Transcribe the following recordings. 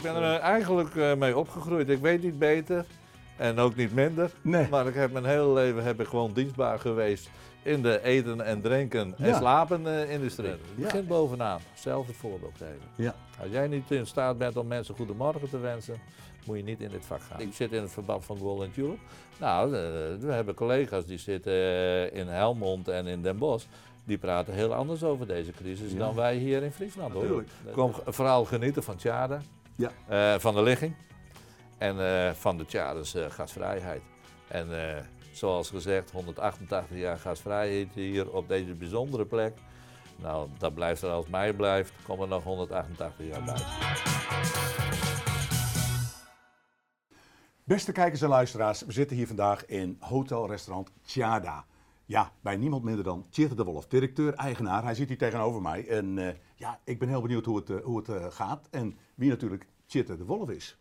Ik ben er eigenlijk eh, mee opgegroeid. Ik weet niet beter en ook niet minder. Nee. Maar ik heb mijn hele leven heb ik gewoon dienstbaar geweest in de eten en drinken en Ja. slapen eh, industrie. Ja. Begint bovenaan. Zelf het voorbeeld geven. Ja. Als jij niet in staat bent om mensen goedemorgen te wensen, moet je niet in dit vak gaan. Ik zit in het verband van Golden Tulip. Nou, eh, we hebben collega's die zitten eh, in Helmond en in Den Bosch. Die praten heel anders over deze crisis Ja. dan wij hier in Friesland hoor. Natuurlijk. Kom vooral genieten van Tjade, Ja. eh, van de ligging en eh, van de Tjades eh, gasvrijheid. En zoals gezegd, 188 jaar gasvrijheid hier op deze bijzondere plek. Nou, dat blijft er als mij blijft, komen er nog 188 jaar bij. Beste kijkers en luisteraars, we zitten hier vandaag in hotelrestaurant Tjada. Ja, bij niemand minder dan Tjeerd de Wolf, directeur, eigenaar. Hij zit hier tegenover mij. En eh, ja, ik ben heel benieuwd hoe het, eh, hoe het eh, gaat. En wie natuurlijk Tjeerd de Wolf is.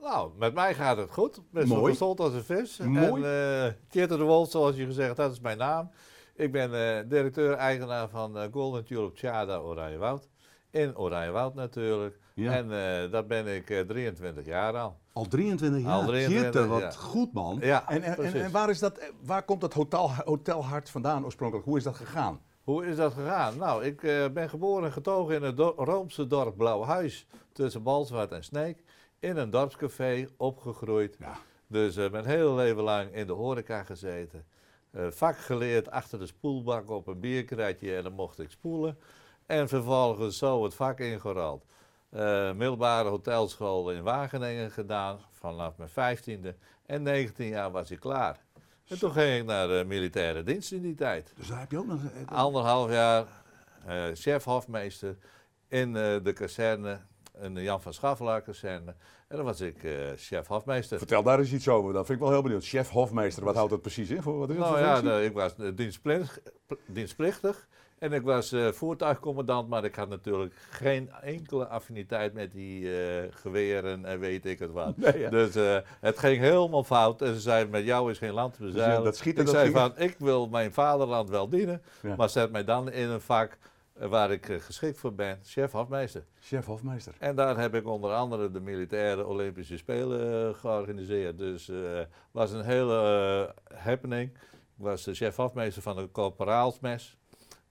Nou, met mij gaat het goed. Zo Mooi. gezond als een vis. Mooi. En Tjeerd de Wolf, zoals je gezegd dat is mijn naam. Ik ben eh, directeur-eigenaar van Golden Tulip Tjada Oranje Woud. In Oranje Woud natuurlijk. Ja. En eh dat ben ik eh, 23 jaar al. Al 23 jaar. Al 23 Tjeerd, wat goed man. Ja, en, en, en, precies. en waar, is dat, eh, waar komt dat hotel, hotelhart vandaan oorspronkelijk? Hoe is dat gegaan? Hoe is dat gegaan? Nou, ik eh, ben geboren en getogen in het do- Roomse dorp Blauwhuis. Tussen Balzwart en Sneek. In een dorpscafé opgegroeid. Ja. Dus ik ben heel leven lang in de horeca gezeten. Eh, vak geleerd achter de spoelbak op een bierkratje en dan mocht ik spoelen. En vervolgens zo het vak ingerold. Eh, middelbare hotelschool in Wageningen gedaan vanaf mijn 15e. En 19 jaar was ik klaar. En toen ging ik naar de militaire dienst in die tijd. Dus daar heb je ook nog... eh, Anderhalf jaar eh chef hofmeester in eh, de kazerne, in de Jan van Schaffelaar kazerne. En dan was ik eh, chef hofmeester. Vertel daar eens iets over. Dat vind ik wel heel benieuwd. Chef hofmeester, wat houdt dat precies in? Voor, wat is het Nou voor ja, nou, ik was dienstplicht- dienstplichtig en ik was eh, voertuigcommandant, maar ik had natuurlijk geen enkele affiniteit met die eh, geweren en weet ik het wat. Nee, ja. Dus eh, het ging helemaal fout en ze zeiden met jou is geen land te bezeilen. Dus, dat schieten, ik dat zei van ik wil mijn vaderland wel dienen, Ja. maar zet mij dan in een vak waar ik geschikt voor ben, chef hofmeester. Chef hofmeester. En daar heb ik onder andere de militaire Olympische Spelen georganiseerd. Dus het was een hele happening. Ik was de chef afmeester van de corporaalsmes.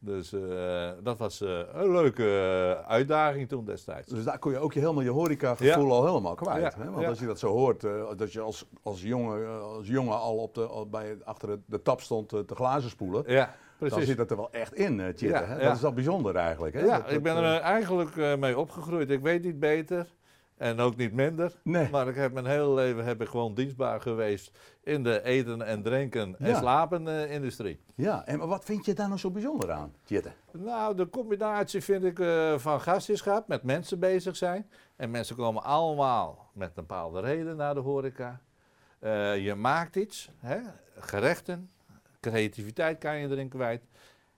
Dus eh, dat was eh, een leuke eh, uitdaging toen destijds. Dus daar kon je ook je helemaal je horeca gevoel al helemaal kwijt. Ja, Hè? Want ja. als je dat zo hoort, dat je als, als, jongen, als jongen al, op de, al bij, achter de, tap stond te glazen spoelen, Ja, dan precies. zit dat er wel echt in, ja. Dat is wel bijzonder eigenlijk. Hè? Ja, Dat- ik ben er eigenlijk mee opgegroeid. Ik weet niet beter en ook niet minder. Nee. Maar ik heb mijn hele leven heb ik gewoon dienstbaar geweest in de eten en drinken en Ja. slapen eh, industrie. Ja, en maar wat vind je daar nou zo bijzonder aan, Tjeerd? Nou, de combinatie vind ik eh, van gastschap, met mensen bezig zijn. En mensen komen allemaal met een bepaalde reden naar de horeca. Eh, je maakt iets, hè? gerechten, creativiteit kan je erin kwijt.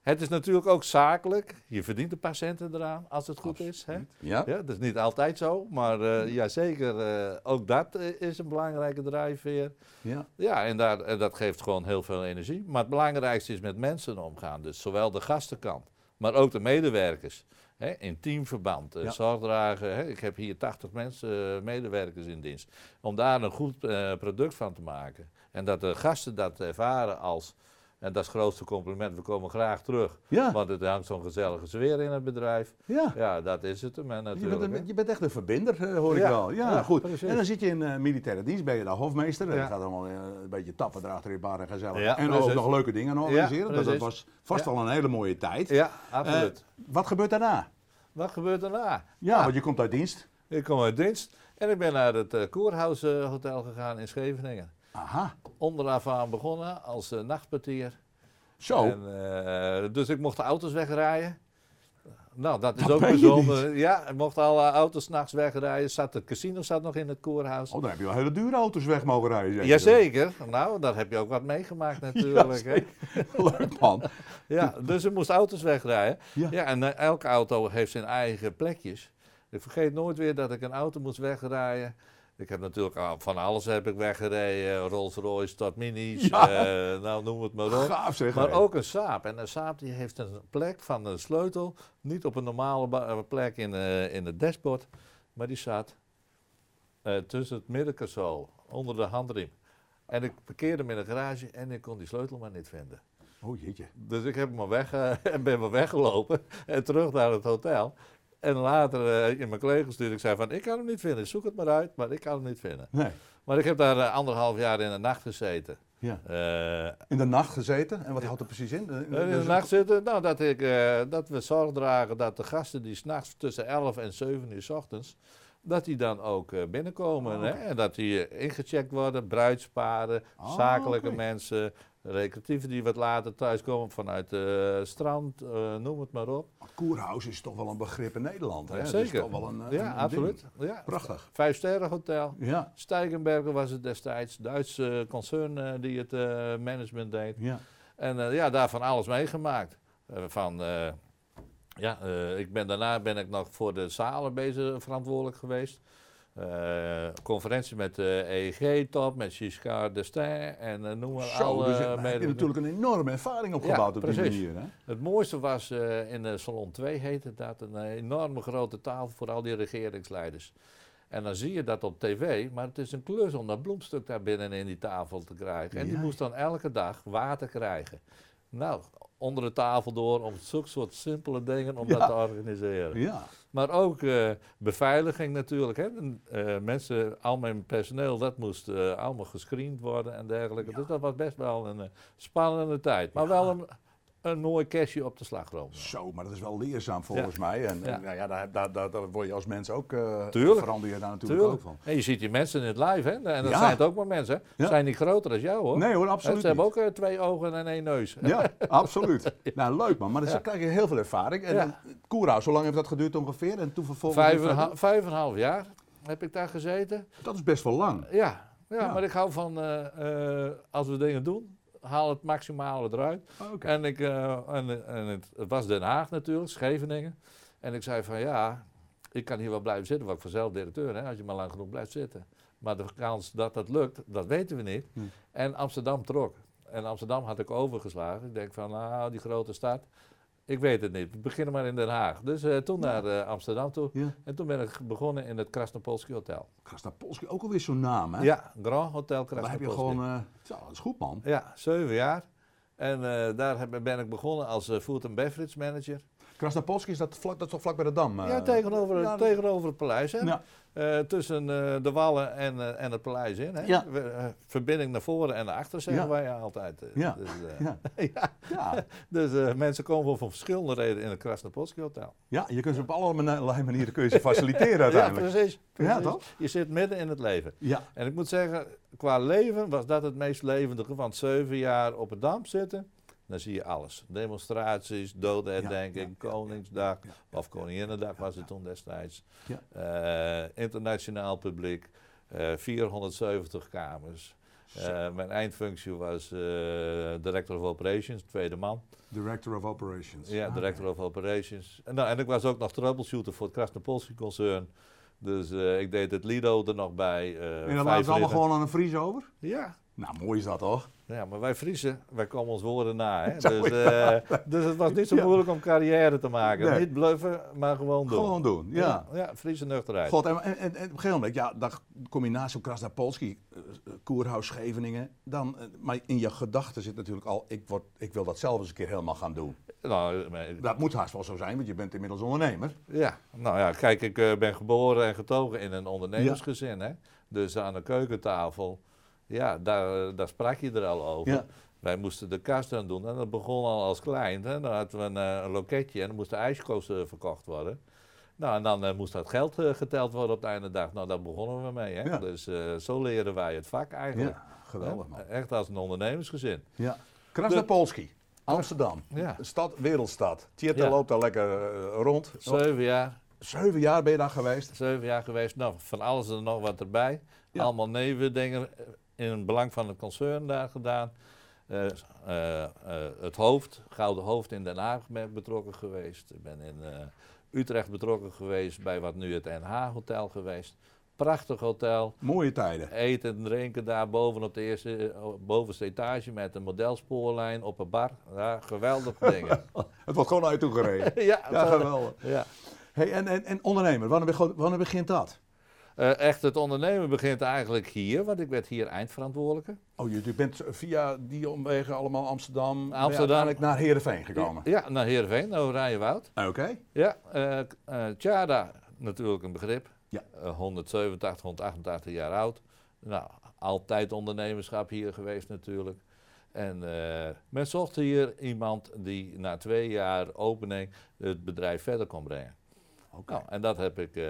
Het is natuurlijk ook zakelijk. Je verdient de patiënten eraan als het goed is. Hè? Ja? Ja, dat is niet altijd zo, maar eh ja, zeker eh, ook dat eh, is een belangrijke drijfveer. Ja. Ja, en, daar, en dat geeft gewoon heel veel energie. Maar het belangrijkste is met mensen omgaan. Dus zowel de gastenkant, maar ook de medewerkers. Hè, in teamverband, Ja. zorgdragen. Hè, ik heb hier 80 mensen, medewerkers in dienst. Om daar een goed product van te maken. En dat de gasten dat ervaren als, en dat is het grootste compliment, we komen graag terug. Ja. Want het hangt zo'n gezellige sfeer in het bedrijf. ja. Ja, dat is het hè, Je natuurlijk. bent, een- je bent echt een verbinder, eh, hoor ik Ja, wel. Ja, ja, goed. precies. En dan zit je in eh, militaire dienst, ben je daar hofmeester. En Ja. dat gaat allemaal eh, een beetje tappen erachter in bar en gezellig. Ja, en ook nog leuke dingen organiseren. dat, dat was vast Ja. al een hele mooie tijd. Ja, absoluut. wat gebeurt daarna? Wat gebeurt daarna? Ja, want je komt uit dienst. Ik kom uit dienst en ik ben naar het uh, Koerhuis Hotel gegaan in Scheveningen. Aha. Onderaf aan begonnen als eh, nachtportier. Zo. En, eh, dus ik mocht de auto's wegrijden. Nou, dat is Dat ook bijzonder. Ja, ik mocht alle auto's s'nachts wegrijden. Zat, het casino zat nog in het koerhuis. Oh, dan heb je wel hele dure auto's weg mogen rijden. zeg. Jazeker. Nou, daar heb je ook wat meegemaakt natuurlijk. hè? Leuk man. Ja, dus ik moest auto's wegrijden. Ja. Ja, en eh, elke auto heeft zijn eigen plekjes. Ik vergeet nooit weer dat ik een auto moest wegrijden. Ik heb natuurlijk al van alles heb ik weggereden. Rolls Royce tot minis. Ja. eh, nou, noem het maar op. Gaaf zeg. Maar ook een Saab. En een Saab die heeft een plek van de sleutel. Niet op een normale eh, plek in, eh, in het dashboard. Maar die staat tussen het middenkasseau, onder de handriem. En ik parkeerde hem in de garage en ik kon die sleutel maar niet vinden. Oh jeetje. Dus ik heb hem weg, en ben maar weggelopen en terug naar het hotel. En later eh, in mijn collega gestuurd, ik zei van, ik kan hem niet vinden, zoek het maar uit, maar ik kan hem niet vinden. Nee. Maar ik heb daar eh, anderhalf jaar in de nacht gezeten. Ja. Eh, In de nacht gezeten. En wat houdt er precies in? in de nacht zitten, nou, dat, ik, dat we zorg dragen dat de gasten die s'nachts tussen 11 en 7 uur s ochtends, dat die dan ook binnenkomen. Oh, hè? En dat die ingecheckt worden, bruidsparen, Oh, zakelijke mensen, recreatieven die wat later thuiskomen vanuit het strand, eh, noem het maar op. Koerhuis is toch wel een begrip in Nederland. Hè? Zeker. is toch wel een, eh, ja, een- een absoluut. ding. Ja. Prachtig. Vijf sterren hotel. Ja. Steigenberger was het destijds, Duits eh, concern eh, die het eh, management deed. Ja. En eh, ja, daarvan alles meegemaakt. Eh, van, eh, ja, eh, ik ben, daarna ben ik nog voor de zalen bezig verantwoordelijk geweest. Eh, conferentie met de EEG-top, met Giscard d'Estaing en eh, noem maar Zo, alle dus heb je mede- natuurlijk een enorme ervaring opgebouwd op die precies. manier. Hè? Het mooiste was eh, in de Salon 2 heette dat een enorme grote tafel voor al die regeringsleiders. En dan zie je dat op tv, maar het is een klus om dat bloemstuk daar binnen in die tafel te krijgen. En die moest dan elke dag water krijgen. Nou, onder de tafel door om zulke soort simpele dingen om Ja. dat te organiseren. Ja. Maar ook eh, beveiliging natuurlijk. Hè. Eh, mensen, al mijn personeel, dat moest eh, allemaal gescreend worden en dergelijke. Dus dat was best wel een spannende tijd. Maar wel een, een mooi cashje op de slagroom. Zo, maar dat is wel leerzaam volgens mij. En, Ja. en nou ja, daar, daar, daar, daar word je als mens ook, Tuurlijk. verander je daar natuurlijk Tuurlijk. ook van. En je ziet die mensen in het live, hè? En dat zijn het ook maar mensen. Ze zijn niet groter dan jou, hoor. Nee hoor, absoluut Ze hebben ook eh, twee ogen en één neus. Ja, absoluut. Nou, leuk man. Maar dus dan krijg je heel veel ervaring. En dan, lang heeft dat geduurd ongeveer? En toen vervolgens... Vijf, en, verder? ha- vijf en een half jaar heb ik daar gezeten. Dat is best wel lang. Ja, ja, Ja. maar ik hou van, eh, als we dingen doen, haal het maximale eruit. Oké. En, ik, eh, en, en het, het was Den Haag natuurlijk, Scheveningen. En ik zei van ja, ik kan hier wel blijven zitten, want ik vanzelf directeur, hè, als je maar lang genoeg blijft zitten. Maar de kans dat dat lukt, dat weten we niet. Hm. En Amsterdam trok. En Amsterdam had ik overgeslagen. Ik denk van, nou, die grote stad, ik weet het niet. We beginnen maar in Den Haag. Dus eh, toen naar eh, Amsterdam toe. Ja. En toen ben ik begonnen in het Krasnopolski Hotel. Krasnapolski, ook alweer zo'n naam hè? Ja, Grand Hotel Daar heb je Krasnopolski. gewoon... eh zo, dat is goed man. Ja, zeven jaar. En daar heb, ben ik begonnen als food and beverage manager. Krasnapolski is dat, vlak, dat is toch vlak bij de Dam? eh? ja, tegenover, ja, tegenover het paleis. Hè? Ja. Eh, tussen eh, de wallen en, eh, en het paleis in. Hè? Ja. We, eh, verbinding naar voren en naar achter zeggen Ja. wij altijd. eh. Ja. Dus, eh, Ja. ja. Ja. dus eh, mensen komen wel van verschillende redenen in het Krasnopolski Hotel. ja, je kunt ze op allerlei manieren kun je ze faciliteren Ja, uiteindelijk. precies. Ja, precies. toch? Je zit midden in het leven. Ja, En ik moet zeggen, qua leven was dat het meest levendige. Want zeven jaar op het damp zitten, dan zie je alles. Demonstraties, dodenherdenking, Ja, Koningsdag. ja, Of Koninginnedag was het toen destijds. Ja. Eh, internationaal publiek, eh, 470 kamers. Eh, mijn eindfunctie was eh, Director of Operations, tweede man. Director of Operations. Ja, Ah, Director of Operations. En, nou, en ik was ook nog troubleshooter voor het Krasnopolski concern. Dus eh, ik deed het Lido er nog bij. eh, En laten ze allemaal gewoon aan een Fries over? Ja, Nou, mooi is dat toch? ja, maar wij Friesen, wij komen ons woorden na. Hè? Dus, eh, dus het was niet zo Ja. moeilijk om carrière te maken. Nee. Niet bluffen, maar gewoon doen. Gewoon doen, ja. Ja, Friese nuchterheid. God, en, en, op een gegeven moment, ja, de combinatie Krasnapolski, uh, Koerhuis, Scheveningen. Dan, eh, maar in je gedachten zit natuurlijk al, ik, word, ik wil dat zelf eens een keer helemaal gaan doen. Nou, maar- Dat moet haast wel zo zijn, want je bent inmiddels ondernemer. ja, nou ja, kijk, ik eh, ben geboren en getogen in een ondernemersgezin. Hè? Dus aan de keukentafel, ja, daar, eh, daar sprak je er al over. Ja. Wij moesten de kast aan doen en dat begon al als klein. Hè? Dan hadden we een, eh, een loketje en dan moesten ijskoos eh, verkocht worden. Nou, en dan moest dat geld geteld worden op het einde dag. Nou, daar begonnen we mee. Hè? Ja. Dus zo leren wij het vak eigenlijk. Ja, geweldig man. Echt als een ondernemersgezin. Ja. Krasnapolski, Amsterdam, Ja. een stad, wereldstad. Ja. loopt daar lekker rond. Zeven jaar, Zeven jaar ben je daar geweest. zeven jaar geweest. Nou, van alles en nog wat erbij. Allemaal nevendingen in het belang van het concern daar gedaan. Eh, eh, eh, het hoofd, Gouden Hoofd in Den Haag ben betrokken geweest. Ik ben in Utrecht betrokken geweest bij wat nu het NH-hotel geweest. Prachtig hotel. Mooie tijden. Eten en drinken daar boven op de eerste, bovenste etage met een modelspoorlijn op een bar. Ja, geweldige dingen. Het wordt gewoon uit toe gereden. ja, geweldig. ja. Hey, en, en, en ondernemer, wanneer begint dat? Eh, echt, het ondernemen begint eigenlijk hier, want ik werd hier eindverantwoordelijke. Oh, je, je bent via die omwegen allemaal Amsterdam, Amsterdam. naar Heerenveen gekomen? Ja, naar Heerenveen, naar Orijewoud. Oké. Ja, eh, Tjada, natuurlijk een begrip. Ja. Eh, 187, 188 jaar oud. Nou, altijd ondernemerschap hier geweest natuurlijk. En men zocht hier iemand die na twee jaar opening het bedrijf verder kon brengen. Nou, en dat heb ik, eh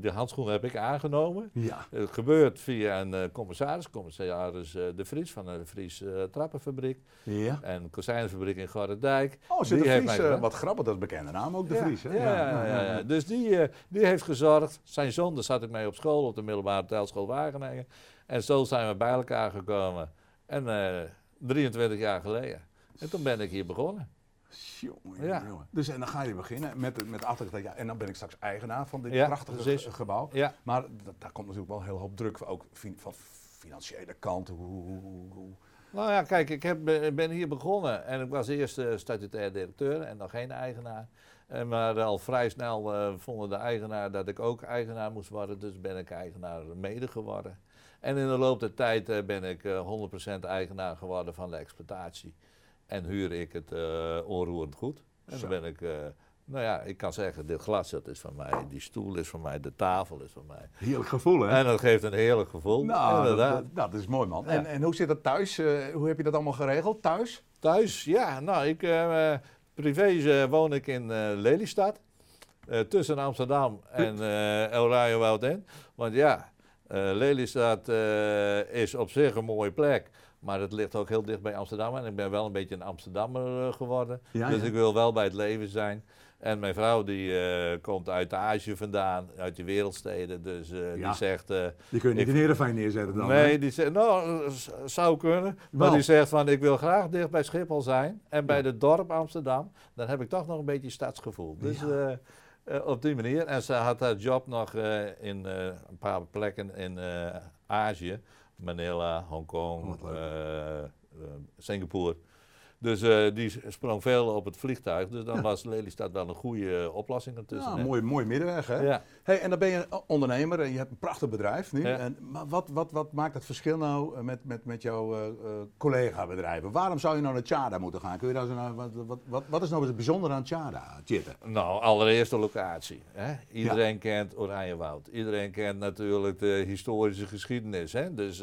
de handschoen heb ik aangenomen. Ja. Het gebeurt via een eh, commissaris, commissaris eh, De Vries van de Vries Trappenfabriek Ja. en kozijnenfabriek in Gorredijk. Oh, zit Die de heeft Vries, mij gedaan. wat grappig, dat is bekende naam ook, de Vries. Hè? Ja, ja, ja, ja, Dus die, die heeft gezorgd. Zijn zoon, daar zat ik mee op school, op de middelbare telschool Wageningen. En zo zijn we bij elkaar gekomen. En eh 23 jaar geleden. En toen ben ik hier begonnen. Jongen, Ja. jongen. Dus en dan ga je beginnen met, met achter, ja, en dan ben ik straks eigenaar van dit Ja, prachtige precies. gebouw. Ja. Maar dat- daar komt natuurlijk wel hele hoop druk, ook fin- van financiële kant. Hoe, hoe, hoe- hoe- Nou ja, kijk, ik heb, ben ben hier begonnen en ik was eerst eh, statutair directeur en nog geen eigenaar. En maar al vrij snel eh, vonden de eigenaar dat ik ook eigenaar moest worden, dus ben ik eigenaar mede geworden. En in de loop der tijd eh, ben ik eh, 100% eigenaar geworden van de exploitatie. En huur ik het eh, onroerend goed. En Zo. dan ben ik, eh, nou ja, ik kan zeggen, dit glas dat is van mij, die stoel is van mij, de tafel is van mij. Heerlijk gevoel, hè? En dat geeft een heerlijk gevoel. nou, dat, inderdaad. dat, dat is mooi, man. Ja. En, en hoe zit dat thuis? Eh, hoe heb je dat allemaal geregeld thuis? Thuis, ja. Nou, ik, privé woon ik in Lelystad. tussen Amsterdam en El Rayo Woud in. Want ja, Lelystad is op zich een mooie plek. Maar het ligt ook heel dicht bij Amsterdam. En ik ben wel een beetje een Amsterdammer eh, geworden. Ja, dus ja. ik wil wel bij het leven zijn. En mijn vrouw die eh, komt uit Azië vandaan, uit de wereldsteden. Dus Ja. die zegt... eh, Die kun je niet Ik- in Heerenveen neerzetten dan, Nee, hè? die zegt, nou, zou kunnen. Maar die zegt van, ik wil graag dicht bij Schiphol zijn. En bij het dorp Amsterdam, dan heb ik toch nog een beetje stadsgevoel. Dus Ja. op die manier. En ze had haar job nog in een paar plekken in Azië. Manila, Hongkong, Wat leuk. eh, eh, Singapore. Dus eh, die sprong veel op het vliegtuig. Dus dan Ja. was Lelystad wel een goede eh, oplossing ertussen. Ja, mooi, mooi middenweg, hè? Ja. Hey, en dan ben je ondernemer en je hebt een prachtig bedrijf nu. Ja. En, maar wat, wat, wat maakt het verschil nou eh, met, met, met jouw eh, collega-bedrijven? Waarom zou je nou naar Tjada moeten gaan? Kun je daar zo nou, wat, wat, wat, wat is nou het bijzondere aan Tjada, Tjitte? Nou, allereerst de locatie. Hè? Iedereen kent Oranjewoud. Iedereen kent natuurlijk de historische geschiedenis. Hè? Dus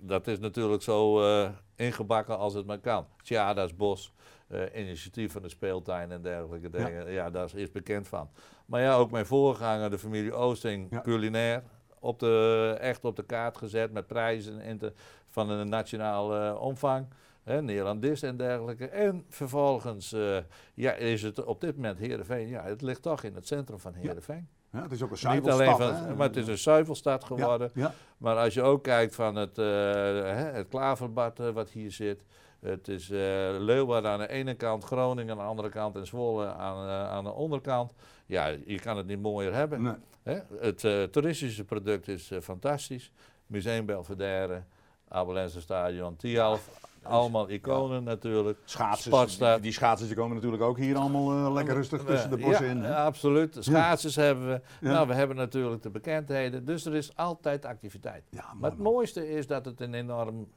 dat is natuurlijk zo eh, ingebakken als het maar kan. Tjada's Bos, eh, initiatief van de speeltuin en dergelijke dingen. Ja. daar is eerst bekend van. Maar ja, ook mijn voorganger, de familie Oosting, Ja. culinair. Op de, echt op de kaart gezet met prijzen van een nationale eh, omvang. Hè, Nederlandist en dergelijke. En vervolgens eh, ja, is het op dit moment Heerenveen. Ja, het ligt toch in het centrum van Heerenveen. Ja, het is ook een Niet zuivelstad, alleen van, hè? maar het is een zuivelstad geworden. Ja, ja. Maar als je ook kijkt van het, eh, het klaverbad eh, wat hier zit. Het is Leeuwarden aan de ene kant, Groningen aan de andere kant en Zwolle aan, aan de onderkant. Ja, je kan het niet mooier hebben. Nee. Hè? Het toeristische product is fantastisch. Museum Belvedere, Abelense Stadion, Tialf. Allemaal iconen natuurlijk. Schaatsers, die, die schaatsers die komen natuurlijk ook hier allemaal eh, lekker rustig tussen de bossen ja, in. hè? Ja, absoluut. Schaatsers hebben we. Ja. Nou, we hebben natuurlijk de bekendheden. Dus er is altijd activiteit. Maar het mooiste is dat het een enorm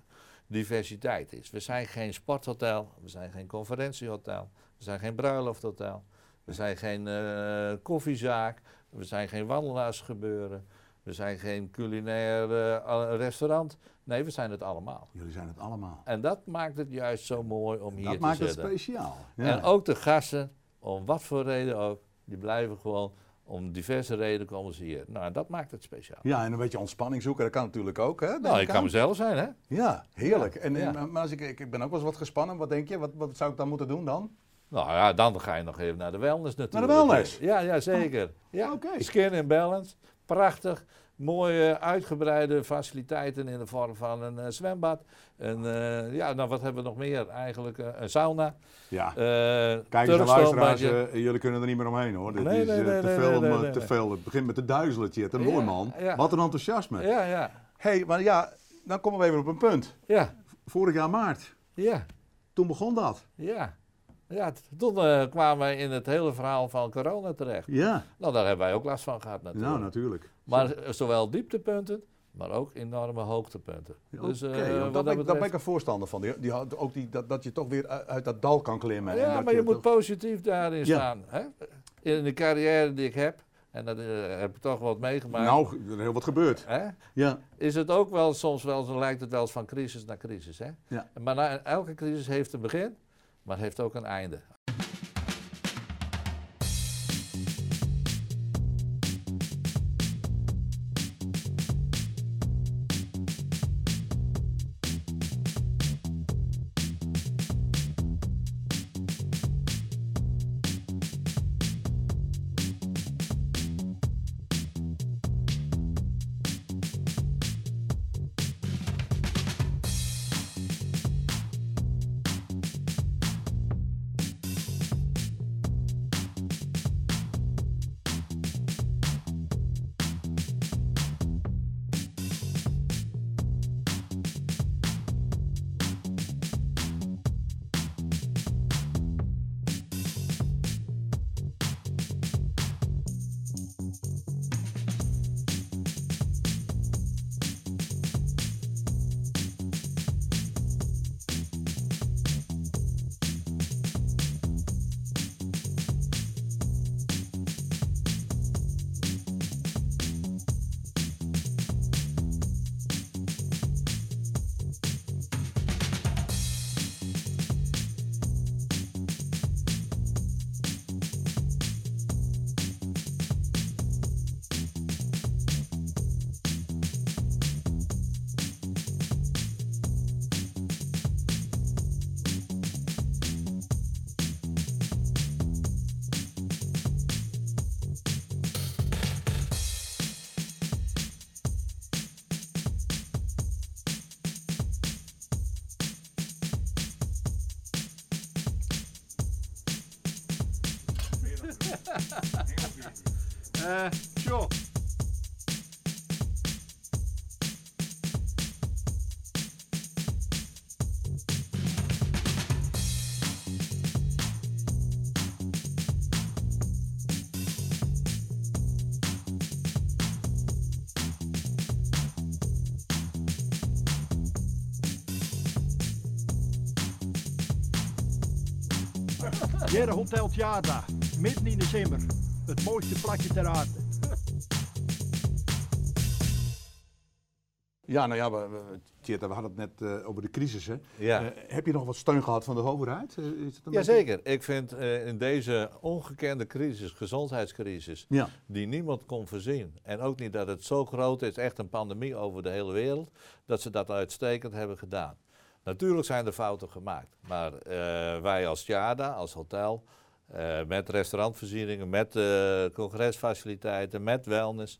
diversiteit is. We zijn geen sporthotel, we zijn geen conferentiehotel, we zijn geen bruilofthotel, we zijn geen eh, koffiezaak, we zijn geen wandelaarsgebeuren, we zijn geen culinair eh, restaurant. Nee, we zijn het allemaal. Jullie zijn het allemaal. En dat maakt het juist zo mooi om hier Dat te maakt het zitten. speciaal. Ja. En ook de gasten, om wat voor reden ook, die blijven gewoon, om diverse redenen komen ze hier. Nou, dat maakt het speciaal. ja, en een beetje ontspanning zoeken, dat kan natuurlijk ook. Hè? Nou, ik kan aan. mezelf zijn, hè? Ja, heerlijk. Ja, En, en-. Maar als ik, ik ben ook wel eens wat gespannen. Wat denk je? Wat, wat zou ik dan moeten doen dan? Nou ja, dan ga je nog even naar de wellness natuurlijk. wellness? Ja, ja zeker. Ja. oké. Skin in balance, prachtig. Mooie uitgebreide faciliteiten in de vorm van een eh, zwembad. En eh, ja, nou wat hebben we nog meer eigenlijk? Eh, een sauna. Ja. Kijk eens naar luisteraars, jullie kunnen er niet meer omheen hoor. Dit Nee, is nee, nee, te, veel, om, te veel. Het begint met de duizelen, Ja, mooi man. ja. Wat een enthousiasme. Ja, ja, hey, maar ja, dan komen we even op een punt. ja, Vorig jaar maart, ja, toen begon dat. ja. Ja, toen eh, kwamen we in het hele verhaal van corona terecht. Ja, Nou, daar hebben wij ook last van gehad natuurlijk. nou natuurlijk. maar eh, zowel dieptepunten, maar ook enorme hoogtepunten. Oké, Dus, eh, dat ben ik, ben een voorstander van. Die, die, ook die, dat, dat je toch weer uit, dat dal kan klimmen. en Ja, dat maar je moet toch- positief daarin Ja. staan. Hè? In de carrière die ik heb, en dat heb ik toch wat meegemaakt. Nou, er is heel wat gebeurd. Hè? Ja, Is het ook wel soms wel, zo lijkt het wel eens van crisis naar crisis. Hè? Ja. Maar na, elke crisis heeft een begin, maar heeft ook een einde. Eh, tjoh. Hier Hotel Tjada, midden in december. Het mooiste plakje ter aarde. ja nou ja, we, we, Tjeerd, we hadden het net eh, over de crisis. Hè? Ja. Eh, heb je nog wat steun gehad van de overheid? Eh, is het een beetje- Jazeker, ik vind eh, in deze ongekende crisis, gezondheidscrisis, Ja, die niemand kon voorzien. En ook niet dat het zo groot is, echt een pandemie over de hele wereld, dat ze dat uitstekend hebben gedaan. Natuurlijk zijn er fouten gemaakt, maar eh, wij als Tjada, als hotel, eh, met restaurantvoorzieningen, met eh, congresfaciliteiten, met wellness,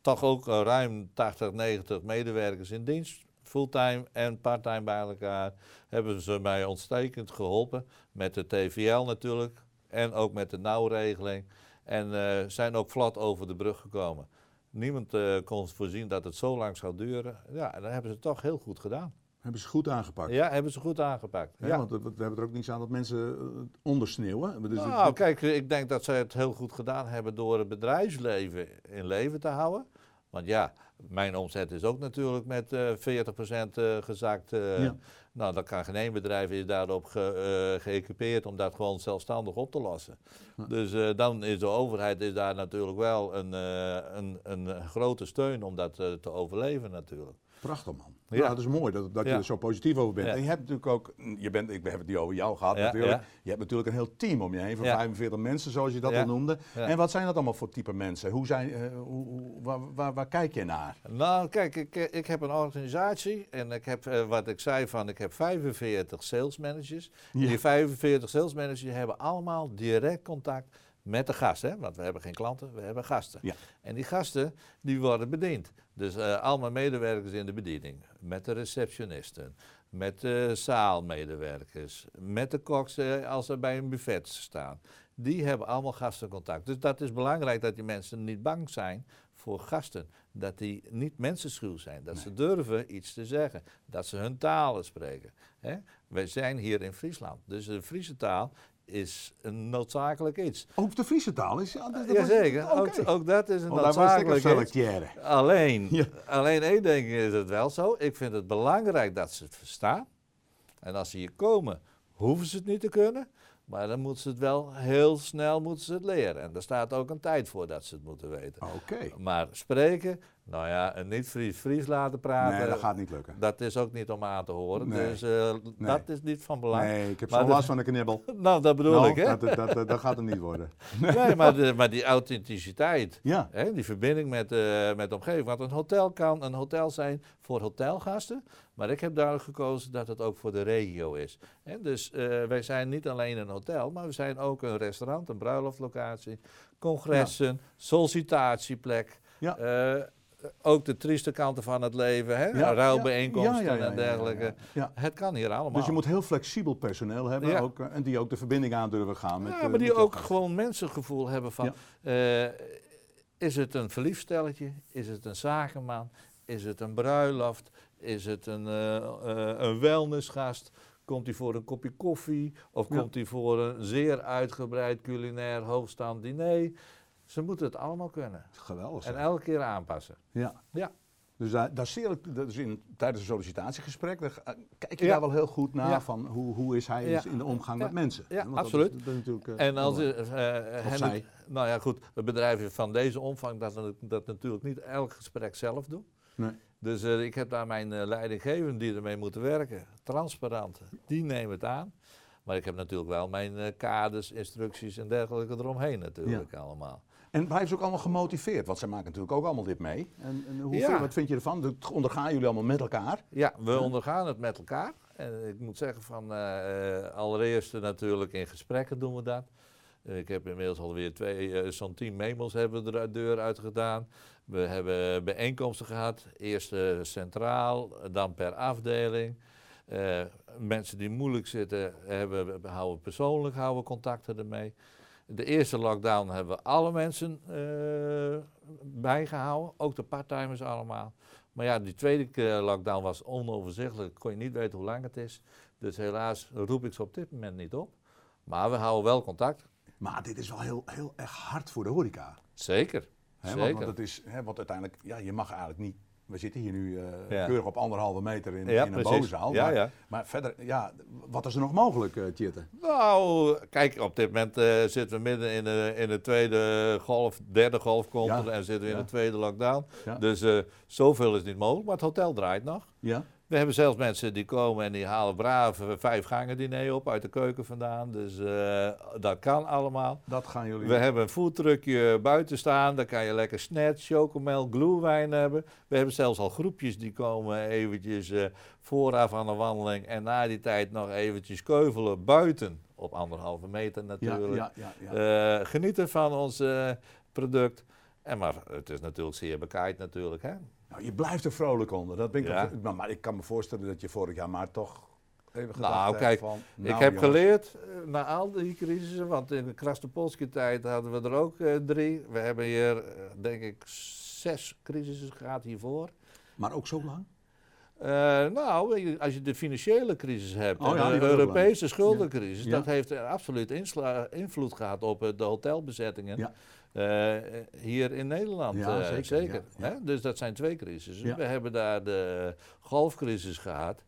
toch ook eh, ruim 80, 90 medewerkers in dienst, fulltime en parttime bij elkaar, hebben ze mij ontstekend geholpen met de TVL natuurlijk en ook met de nauwregeling. En zijn ook vlot over de brug gekomen. Niemand kon voorzien dat het zo lang zou duren. Ja, en dat hebben ze toch heel goed gedaan. Hebben ze goed aangepakt. Ja, hebben ze goed aangepakt. Ja. Want we, we hebben er ook niets aan dat mensen eh, ondersneeuwen. Dus het- nou, kijk, ik denk dat ze het heel goed gedaan hebben door het bedrijfsleven in leven te houden. Want ja, mijn omzet is ook natuurlijk met eh 40% eh, gezakt. Ja. Nou, dat kan geen één bedrijf is daarop ge, geëquipeerd om dat gewoon zelfstandig op te lossen. Ja. Dus dan is de overheid is daar natuurlijk wel een, een, een grote steun om dat te overleven natuurlijk. Prachtig man. Ja. Dat is mooi dat, dat je er zo positief over bent. En je hebt natuurlijk ook, je bent, ik heb het niet over jou gehad natuurlijk. Je hebt natuurlijk een heel team om je heen van Ja. 45 mensen zoals je dat al noemde. En wat zijn dat allemaal voor type mensen? Hoe zijn, eh, hoe, hoe- waar, waar, waar kijk je naar? Nou, kijk, ik, eh, ik heb een organisatie en ik heb, eh, wat ik zei van, ik heb 45 sales managers. Die 45 sales managers hebben allemaal direct contact met de gasten. Hè? Want we hebben geen klanten, we hebben gasten. Ja. En die gasten, die worden bediend. Dus eh allemaal medewerkers in de bediening. Met de receptionisten, met de zaalmedewerkers, met de koks eh, als ze bij een buffet staan. Die hebben allemaal gastencontact. Dus dat is belangrijk dat die mensen niet bang zijn voor gasten. Dat die niet mensenschuw zijn. Dat ze durven iets te zeggen. Dat ze hun talen spreken. Hè? Wij zijn hier in Friesland. Dus de Friese taal is een noodzakelijk iets. Ook de Friese taal is... Ja, dat- Jazeker, ook, ook dat is een noodzakelijk iets. Alleen, Ja. alleen één ding is het wel zo. Ik vind het belangrijk dat ze het verstaan. En als ze hier komen, hoeven ze het niet te kunnen. Maar dan moeten ze het wel heel snel moeten ze het leren. En daar staat ook een tijd voor dat ze het moeten weten. Oké. Maar spreken, nou ja, een niet-Fries Fries laten praten. Nee, dat gaat niet lukken. Dat is ook niet om aan te horen. Nee. Dus eh, dat is niet van belang. Nee, ik heb zo'n de- last van een knibbel. Nou, dat bedoel Nou, ik, hè? Dat, dat, dat, dat gaat hem niet worden. Nee, maar, de- maar die authenticiteit. Ja. Hè, die verbinding met, eh, met de omgeving. Want een hotel kan een hotel zijn voor hotelgasten. Maar ik heb duidelijk gekozen dat het ook voor de regio is. Dus eh, wij zijn niet alleen een hotel, maar we zijn ook een restaurant, een bruiloftlocatie, congressen, sollicitatieplek. Ja. Ook de trieste kanten van het leven, hè? Ja, ja, en dergelijke. Het kan hier allemaal. Dus je moet heel flexibel personeel hebben ook, eh, en die ook de verbinding aan durven gaan. Met, Ja, eh, maar met die ook gast. gewoon mensengevoel hebben van... eh, is het een verliefd stelletje? Is het een zakenman? Is het een bruiloft? Is het een, eh, een wellnessgast? Komt hij voor een kopje koffie? Of komt hij voor een zeer uitgebreid culinair hoogstaand diner? Ze moeten het allemaal kunnen. Geweldig. En elke keer aanpassen. Ja. Ja. Dus daar, daar zeer, dat is in, tijdens een sollicitatiegesprek, daar, kijk je Ja. daar wel heel goed naar Ja. van hoe, hoe is hij Ja. in de omgang met mensen. Ja, Want dat is- absoluut. dat is natuurlijk, eh, En als, het- nou ja, goed, een bedrijf van deze omvang dat, dat natuurlijk niet elk gesprek zelf doen. Nee. Dus ik heb daar mijn leidinggevenden die ermee moeten werken, transparant, die nemen het aan. Maar ik heb natuurlijk wel mijn kaders, instructies en dergelijke eromheen natuurlijk allemaal. En blijven ze ook allemaal gemotiveerd? Want zij maken natuurlijk ook allemaal dit mee. En, en hoe, Ja. wat vind je ervan? Dat ondergaan jullie allemaal met elkaar? Ja, we ondergaan het met elkaar. En ik moet zeggen van eh, eh, allereerst natuurlijk in gesprekken doen we dat. Eh, ik heb inmiddels alweer twee, eh, zo'n tien memos hebben we de deur uit gedaan. We hebben bijeenkomsten gehad. Eerst eh, centraal, dan per afdeling. Eh, mensen die moeilijk zitten, hebben, we houden persoonlijk houden contacten ermee. De eerste lockdown hebben we alle mensen eh, bijgehouden, ook de parttimers allemaal. Maar ja, die tweede keer lockdown was onoverzichtelijk, kon je niet weten hoe lang het is. Dus helaas roep ik ze op dit moment niet op. Maar we houden wel contact. Maar dit is wel heel, heel erg hard voor de horeca. Zeker. Zeker. want, het is, want uiteindelijk, ja, je mag eigenlijk niet. We zitten hier nu eh, Ja. keurig op anderhalve meter in, Ja, in een bovenzaal. Ja, maar, verder, ja, wat is er nog mogelijk, uh, Tjette? Nou, kijk, op dit moment eh, zitten we midden in de, in de tweede golf, derde golf komt er en zitten we in de tweede lockdown. Dus eh, zoveel is niet mogelijk, maar het hotel draait nog. Ja? We hebben zelfs mensen die komen en die halen braaf een vijf gangen diner op uit de keuken vandaan. Dus eh, dat kan allemaal. Dat gaan jullie. We hebben een foodtruckje buiten staan, daar kan je lekker snacks, chocomel, glühwein hebben. We hebben zelfs al groepjes die komen eventjes eh, vooraf aan de wandeling en na die tijd nog eventjes keuvelen buiten. Op anderhalve meter natuurlijk. ja, ja, ja. Eh, genieten van ons eh, product. En maar het is natuurlijk zeer bekaaid natuurlijk. Hè? Nou, je blijft er vrolijk onder. Dat ben ik Ja. maar, maar ik kan me voorstellen dat je vorig jaar maar toch even gedacht Nou, hebt kijk, van... ik nou, heb jongens, geleerd eh, na al die crisissen, want in de Krasnopolski tijd hadden we er ook eh, drie. We hebben hier, eh, denk ik, zes crisissen gehad hiervoor. Maar ook zo lang? Eh, nou, als je de financiële crisis hebt Oh en ja, die de Europese schuldencrisis, Ja. dat heeft absoluut invloed gehad op eh, de hotelbezettingen. Eh, hier in Nederland. Ja, zeker, ja, ja. Hè? Dus dat zijn twee crisissen. We hebben daar de golfcrisis gehad.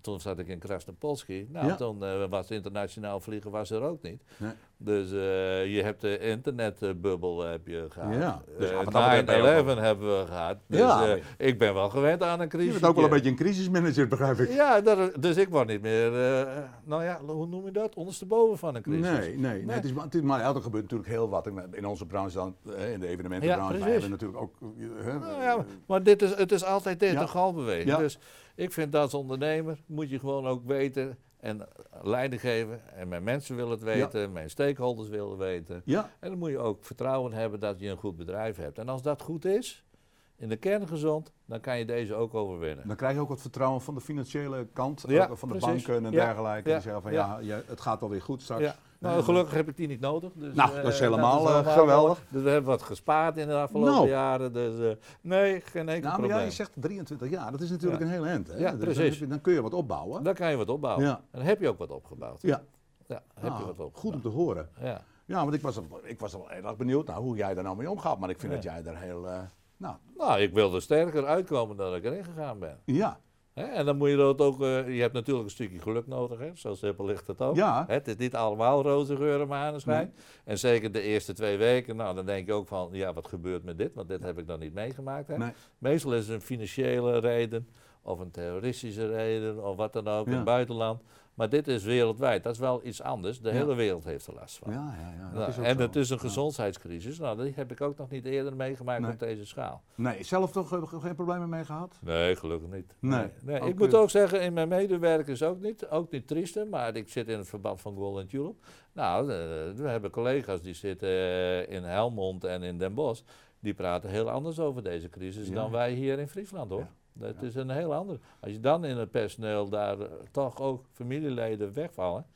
Toen zat ik in Krasnopolski. Nou, toen eh, was internationaal vliegen was er ook niet. Nee. Dus eh, je hebt de internetbubbel heb je gehad. Ja, dus Eh, je 9-11 hebben we gehad. Dus Ja. eh, ik ben wel gewend aan een Je crisis. bent ook wel een beetje een crisismanager, begrijp ik. Ja, dat- dus ik word niet meer, eh, nou ja, hoe noem je dat? Ondersteboven van een crisis. Nee, nee, nee. Het is, maar- het is, maar ja, er gebeurt natuurlijk heel wat. In onze branche dan, eh, in de evenementenbranche, Ja, hebben natuurlijk ook... eh, Nou ja, maar dit is, het is altijd dit, Ja. een golfbeweging. Ja. Dus ik vind dat als ondernemer moet je gewoon ook weten en leiding geven. En mijn mensen willen het weten, mijn stakeholders willen weten. ja, En dan moet je ook vertrouwen hebben dat je een goed bedrijf hebt. En als dat goed is, in de kern gezond, dan kan je deze ook overwinnen. dan krijg je ook wat vertrouwen van de financiële kant, Ja, van de precies. banken en Ja, dergelijke. ja, Die zeggen van ja. het gaat wel weer goed straks. Ja. Nou, Nee, gelukkig heb ik die niet nodig. Dus, Nou, eh, dat is helemaal, eh, allemaal geweldig. Dus we hebben wat gespaard in de afgelopen Nou. jaren. Dus eh, nee, geen enkel Nou, probleem. ja, je zegt 23 jaar, dat is natuurlijk een heel eind. Hè? Ja, Dus precies. Dan, heb je- dan kun je wat opbouwen. Dan kan je wat opbouwen. En dan heb je ook wat opgebouwd. Ja. Ja, heb je Ah, wat. Goed om te horen. Ja. Ja, want ik was, ik was wel heel erg benieuwd naar hoe jij daar nou mee omgaat. Maar ik vind dat jij daar heel... nou, Nou, ik wilde sterker uitkomen dan ik erin gegaan ben. ja. En dan moet je dat ook, eh, je hebt natuurlijk een stukje geluk nodig, hè? zo simpel ligt het ook. Ja. Het is niet allemaal roze geur en maneschijn. En zeker de eerste twee weken, nou dan denk je ook van, ja wat gebeurt met dit? Want dit heb ik dan niet meegemaakt. Hè? Nee. Meestal is het een financiële reden, of een terroristische reden, of wat dan ook, in het buitenland. Maar dit is wereldwijd, dat is wel iets anders. De Ja. hele wereld heeft er last van. Ja, ja, ja. dat Nou, is ook en zo. het is een gezondheidscrisis. Nou, die heb ik ook nog niet eerder meegemaakt Nee. op deze schaal. Nee, zelf toch eh, geen problemen mee gehad? Nee, gelukkig niet. Nee. nee. Ook, Ik moet ook zeggen, in mijn medewerkers ook niet. Ook niet trieste, maar ik zit in het verband van Golden Tulip. Nou, eh, we hebben collega's die zitten eh, in Helmond en in Den Bosch. Die praten heel anders over deze crisis dan wij hier in Friesland hoor. Dat Ja. is een heel ander. Als je dan in het personeel daar eh, toch ook familieleden wegvallen,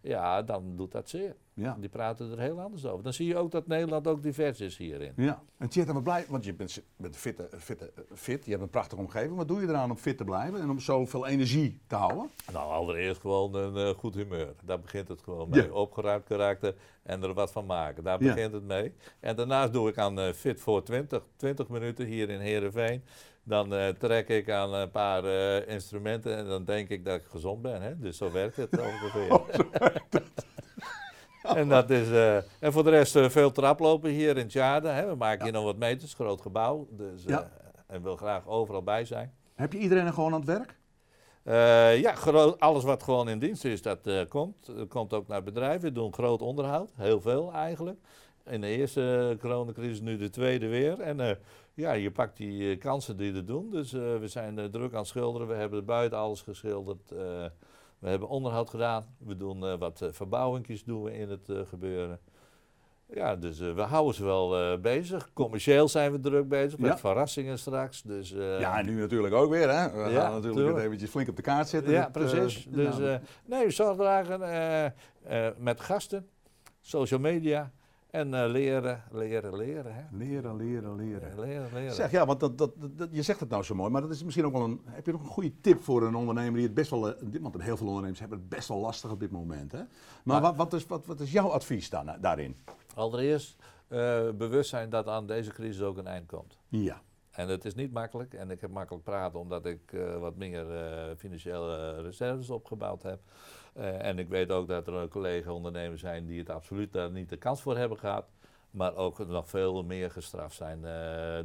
ja, dan doet dat zeer. Ja. Die praten er heel anders over. Dan zie je ook dat Nederland ook divers is hierin. Ja. En Tjeerd, we blij, want je bent, bent fit, eh, fit, eh, fit, je hebt een prachtige omgeving. Wat doe je eraan om fit te blijven en om zoveel energie te houden? Nou, allereerst gewoon een goed humeur. Daar begint het gewoon mee. Ja. Opgeruimd karakter en er wat van maken. Daar Ja. begint het mee. En daarnaast doe ik aan Fit voor 20, 20 minuten hier in Heerenveen. Dan eh, trek ik aan een paar eh, instrumenten en dan denk ik dat ik gezond ben. Hè? Dus zo werkt het ongeveer. Oh, en, dat is, eh, en voor de rest veel traplopen hier in Tjade. Hè? We maken hier nog wat meters, groot gebouw. Dus, Ja. En wil graag overal bij zijn. Heb je iedereen er gewoon aan het werk? Ja, alles wat gewoon in dienst is, dat komt. Dat komt ook naar bedrijven. We doen groot onderhoud, heel veel eigenlijk. In de eerste coronacrisis, nu de tweede weer. En eh, ja, je pakt die eh, kansen die er doen. Dus eh, we zijn eh, druk aan het schilderen. We hebben buiten alles geschilderd. Eh, we hebben onderhoud gedaan. We doen eh, wat verbouwingjes doen we in het eh, gebeuren. Ja, dus eh, we houden ze wel eh, bezig. Commercieel zijn we druk bezig met Ja. verrassingen straks. Dus, eh, ja, en nu natuurlijk ook weer. Hè? We Ja, gaan natuurlijk tuurlijk. het eventjes flink op de kaart zetten. Ja, eh, precies. dus, nou, eh, nee, zorgdragen eh, eh, met gasten, social media en eh, leren, leren, leren. Hè? leren, leren, leren. Leren, leren. Zeg, ja, want dat, dat, dat- je zegt het nou zo mooi, maar dat is misschien ook wel een. Heb je nog een goede tip voor een ondernemer die het best wel. eh, Want heel veel ondernemers hebben het best wel lastig op dit moment. Hè? Maar Maar- wat, wat, is, wat, wat is jouw advies dan, daarin? Allereerst eh, bewust zijn dat aan deze crisis ook een eind komt. Ja. En het is niet makkelijk. En ik heb makkelijk praten omdat ik eh, wat meer eh, financiële reserves opgebouwd heb. Eh, en ik weet ook dat er collega-ondernemers zijn die het absoluut daar niet de kans voor hebben gehad. Maar ook nog veel meer gestraft zijn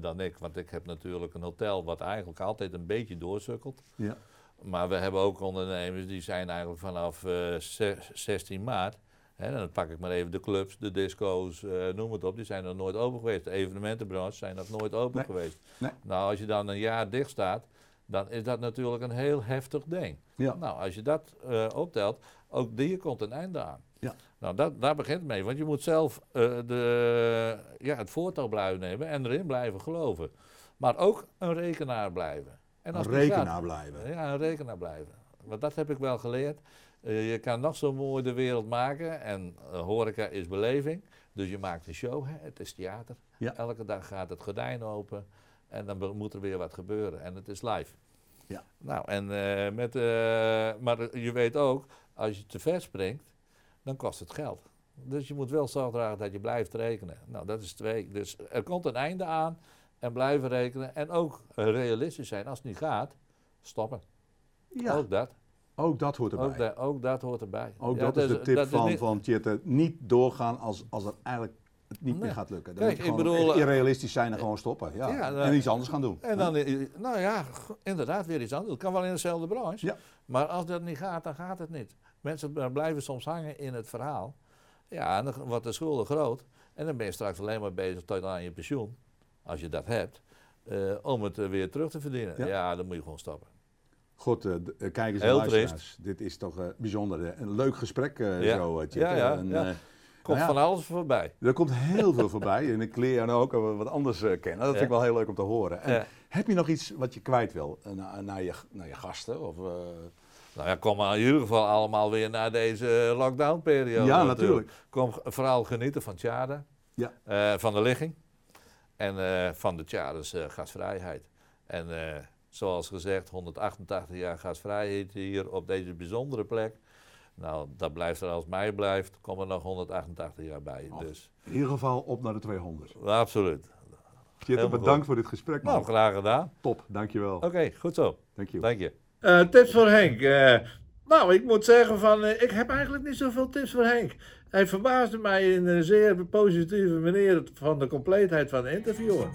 dan ik. Want ik heb natuurlijk een hotel wat eigenlijk altijd een beetje doorsukkelt. ja. Maar we hebben ook ondernemers die zijn eigenlijk vanaf eh, zes- 16 maart. Hè, dan pak ik maar even de clubs, de disco's, eh, noem het op. Die zijn nog nooit open geweest. De evenementenbranche zijn nog nooit open Nee. geweest. Nee. Nou, als je dan een jaar dicht staat, dan is dat natuurlijk een heel heftig ding. Ja. Nou, als je dat eh, optelt, ook die komt een einde aan. Ja. Nou, dat, daar begint het mee. Want je moet zelf eh, de, ja, het voortouw blijven nemen en erin blijven geloven. Maar ook een rekenaar blijven. En Een als niet rekenaar gaat- blijven. ja, een rekenaar blijven. Want dat heb ik wel geleerd. Eh, je kan nog zo mooi de wereld maken en eh, horeca is beleving. Dus je maakt een show, hè? het is theater. Ja. Elke dag gaat het gordijn open en dan moet er weer wat gebeuren. En het is live. Ja. Nou, en eh, met, maar je weet ook, als je te ver springt, dan kost het geld. Dus je moet wel zorg dragen dat je blijft rekenen. Nou, dat is twee. Dus er komt een einde aan en blijven rekenen. En ook realistisch zijn. Als het niet gaat, stoppen. Ja, Ook dat. Ook dat hoort erbij. Ook, da- ook dat hoort erbij. Ook Ja, dat is dus de tip dat van, niet- van Tjette. Niet doorgaan als, als het eigenlijk het niet meer gaat lukken. Dan Kijk, moet je gewoon bedoel, eh, irrealistisch zijn en gewoon stoppen. Ja. Ja, en iets anders gaan doen. En dan, nou ja, inderdaad weer iets anders. Het kan wel in dezelfde branche. Ja. Maar als dat niet gaat, dan gaat het niet. Mensen blijven soms hangen in het verhaal. Ja, en dan wordt de schulden groot. En dan ben je straks alleen maar bezig tot aan je pensioen. Als je dat hebt. eh, om het eh, weer terug te verdienen. Ja. Ja, dan moet je gewoon stoppen. Goed, eh, d- eh, kijkers en luisteraars. Dit is toch eh, bijzonder. eh, Een leuk gesprek eh, Ja. zo, eh. Ja, ja, En, ja. eh, Komt Nou van alles voorbij. er komt heel veel voorbij. En ik leer jou ook eh, wat anders eh, kennen. Dat vind ik wel heel leuk om te horen. En. Heb je nog iets wat je kwijt wil eh, naar, naar, je, naar je gasten? Of, eh, Nou ja, kom maar in ieder geval allemaal weer naar deze lockdown-periode. Ja, natuurlijk. Kom vooral genieten van Tjade, Ja. eh, van de ligging en eh, van de Tjades eh, gastvrijheid. En eh, zoals gezegd, 188 jaar gastvrijheid hier op deze bijzondere plek. Nou, dat blijft er als mij blijft, komen er nog 188 jaar bij. Oh. Dus In ieder geval op naar de 200. absoluut. Helemaal bedankt goed. voor dit gesprek. Man. Nou, graag gedaan. Top, dankjewel. Oké, goed zo. Dank je. Dank je. Eh, tips voor Henk. Eh, nou, ik moet zeggen van, eh, ik heb eigenlijk niet zoveel tips voor Henk. Hij verbaasde mij in een zeer positieve manier van de compleetheid van de interviewer.